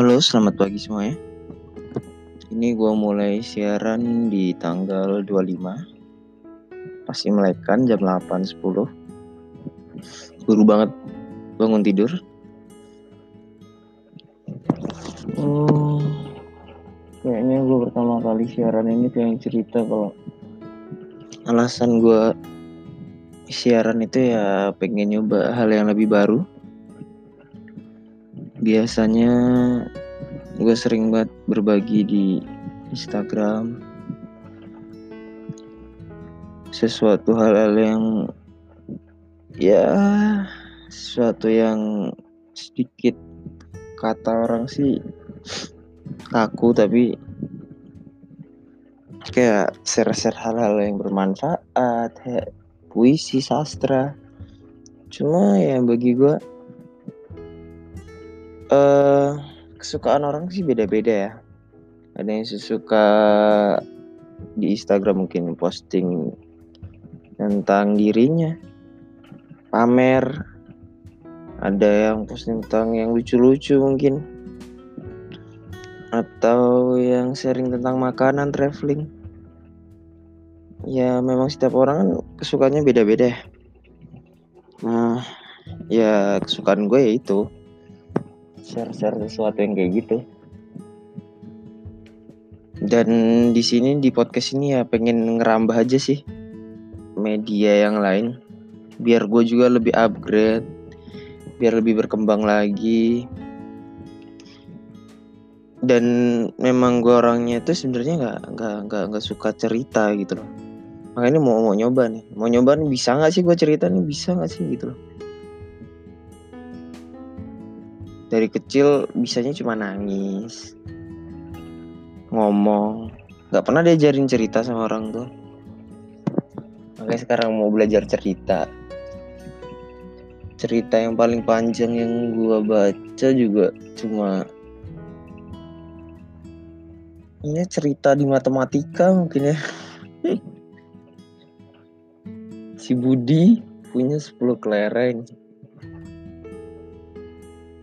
Halo, selamat pagi semuanya. Ini gue mulai siaran di tanggal 25. Pasti melekan jam 8.10. Buru banget bangun tidur. Oh, kayaknya gue pertama kali siaran ini pengen cerita kalau alasan gue siaran itu ya pengen nyoba hal yang lebih baru biasanya gue sering banget berbagi di Instagram sesuatu hal-hal yang ya sesuatu yang sedikit kata orang sih kaku tapi kayak share-share hal-hal yang bermanfaat kayak puisi sastra. Cuma ya bagi gue uh, kesukaan orang sih beda-beda ya. Ada yang suka di Instagram mungkin posting tentang dirinya pamer. Ada yang posting tentang yang lucu-lucu mungkin. Atau yang sharing tentang makanan traveling. Ya memang setiap orang kan kesukaannya beda-beda ya. Nah ya kesukaan gue ya itu share-share sesuatu yang kayak gitu. Dan di sini di podcast ini ya pengen ngerambah aja sih media yang lain. Biar gue juga lebih upgrade biar lebih berkembang lagi. Dan memang gue orangnya tuh sebenarnya nggak nggak nggak nggak suka cerita gitu loh. Makanya mau mau nyoba nih. Mau nyoba nih bisa nggak sih gue cerita nih? Bisa nggak sih gitu loh dari kecil bisanya cuma nangis ngomong. Nggak pernah diajarin cerita sama orang tuh makanya sekarang mau belajar cerita. Cerita yang paling panjang yang gua baca juga cuma ini cerita di matematika mungkin ya. Si Budi punya 10 kelereng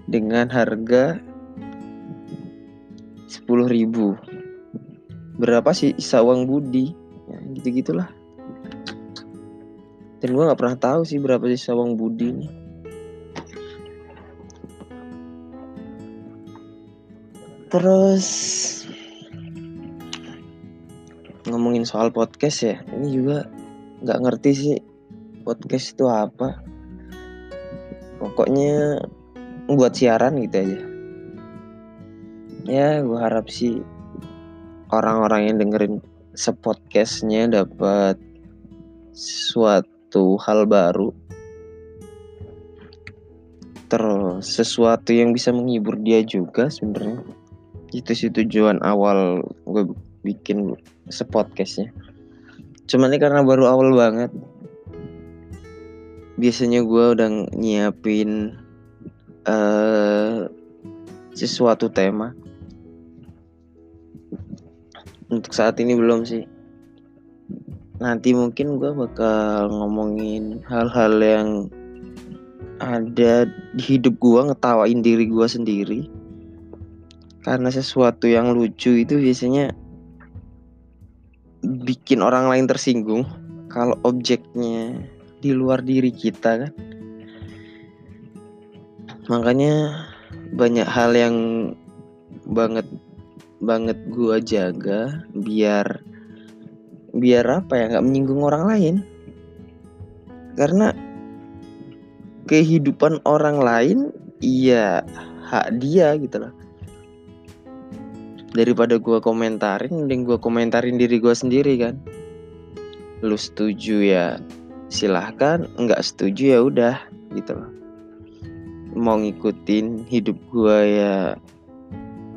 dengan harga 10.000 berapa sih sawang budi? Ya, gitu gitulah dan gue nggak pernah tahu sih berapa sih sawang budi ini. Terus ngomongin soal podcast ya ini juga nggak ngerti sih podcast itu apa. Pokoknya buat siaran gitu aja. Ya gue harap sih orang-orang yang dengerin sepodcastnya dapat suatu hal baru. Terus sesuatu yang bisa menghibur dia juga sebenarnya. Itu sih tujuan awal gue bikin sepodcastnya. Cuman ini karena baru awal banget. Biasanya gue udah nyiapin uh, sesuatu tema. Untuk saat ini belum sih. Nanti mungkin gue bakal ngomongin hal-hal yang ada di hidup gue ngetawain diri gue sendiri. Karena sesuatu yang lucu itu biasanya bikin orang lain tersinggung kalau objeknya di luar diri kita kan makanya banyak hal yang banget banget gua jaga biar biar apa ya nggak menyinggung orang lain. Karena kehidupan orang lain iya hak dia gitu loh. Daripada gua komentarin mending gua komentarin diri gua sendiri kan. Lu setuju ya silahkan. Nggak setuju ya udah gitu loh mau ngikutin hidup gue ya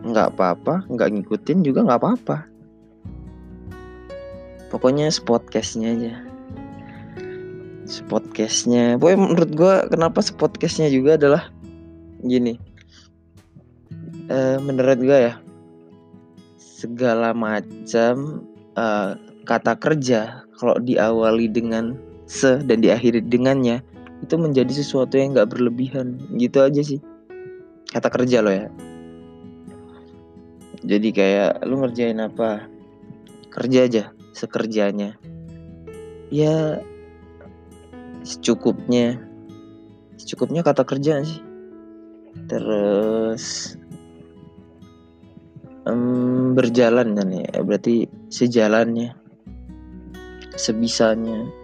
nggak apa-apa nggak ngikutin juga nggak apa-apa. Pokoknya spotcastnya aja. Spotcastnya pokoknya menurut gue kenapa spotcastnya juga adalah gini. Uh, menurut gue ya segala macam uh, kata kerja kalau diawali dengan se dan diakhiri dengannya itu menjadi sesuatu yang nggak berlebihan. Gitu aja sih. Kata kerja lo ya. Jadi kayak lu ngerjain apa? Kerja aja sekerjanya. Ya secukupnya. Secukupnya kata kerja sih. Terus um, berjalan kan ya berarti sejalannya sebisanya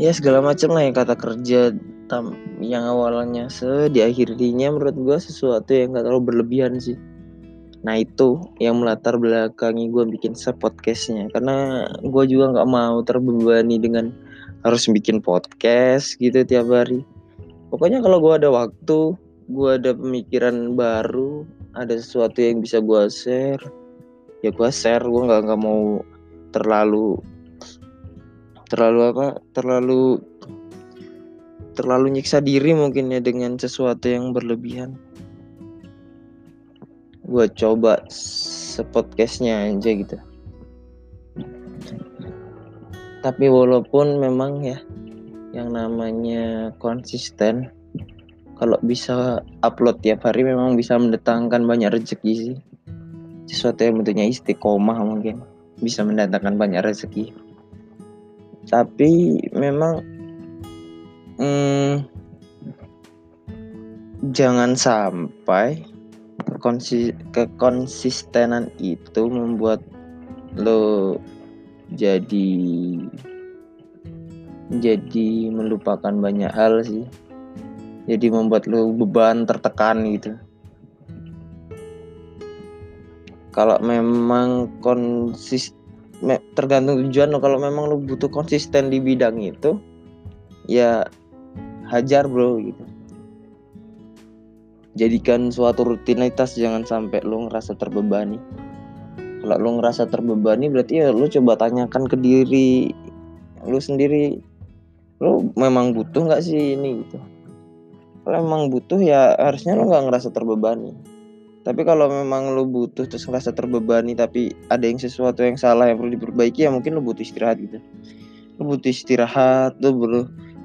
ya segala macam lah yang kata kerja tam yang awalnya se di akhirnya menurut gue sesuatu yang gak terlalu berlebihan sih. Nah itu yang melatar belakangi gue bikin sepodcastnya. Karena gue juga nggak mau terbebani dengan harus bikin podcast gitu tiap hari. Pokoknya kalau gue ada waktu gue ada pemikiran baru ada sesuatu yang bisa gue share ya gue share. Gue nggak nggak mau terlalu terlalu apa terlalu terlalu nyiksa diri mungkin ya dengan sesuatu yang berlebihan. Gue coba sepodcastnya aja gitu. Tapi walaupun memang ya yang namanya konsisten kalau bisa upload tiap hari memang bisa mendatangkan banyak rezeki sih. Sesuatu yang bentuknya istiqomah mungkin bisa mendatangkan banyak rezeki tapi memang hmm, jangan sampai kekonsi kekonsistenan itu membuat lo jadi jadi melupakan banyak hal sih. Jadi membuat lo beban tertekan gitu. Kalau memang konsis tergantung tujuan lo. Kalau memang lo butuh konsisten di bidang itu ya hajar bro gitu. Jadikan suatu rutinitas jangan sampai lo ngerasa terbebani. Kalau lo ngerasa terbebani berarti ya lo coba tanyakan ke diri lo sendiri lo memang butuh nggak sih ini gitu? Kalau memang butuh ya harusnya lo nggak ngerasa terbebani tapi kalau memang lo butuh terus ngerasa terbebani tapi ada yang sesuatu yang salah yang perlu diperbaiki ya mungkin lo butuh istirahat gitu. Lo butuh istirahat lo perlu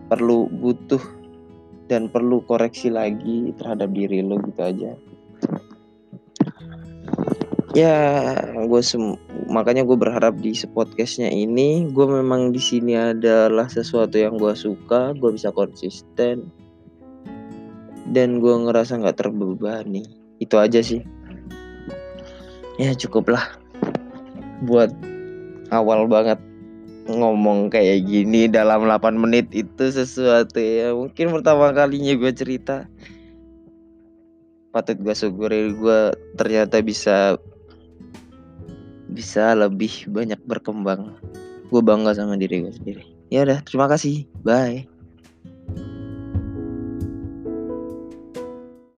perlu butuh dan perlu koreksi lagi terhadap diri lo gitu aja. Ya gue makanya gue berharap di podcastnya ini gue memang di sini adalah sesuatu yang gue suka gue bisa konsisten dan gue ngerasa nggak terbebani itu aja sih. Ya cukuplah buat awal banget ngomong kayak gini dalam 8 menit itu sesuatu ya mungkin pertama kalinya gue cerita. Patut gue syukuri gue ternyata bisa bisa lebih banyak berkembang. Gue bangga sama diri gue sendiri. Ya udah terima kasih. Bye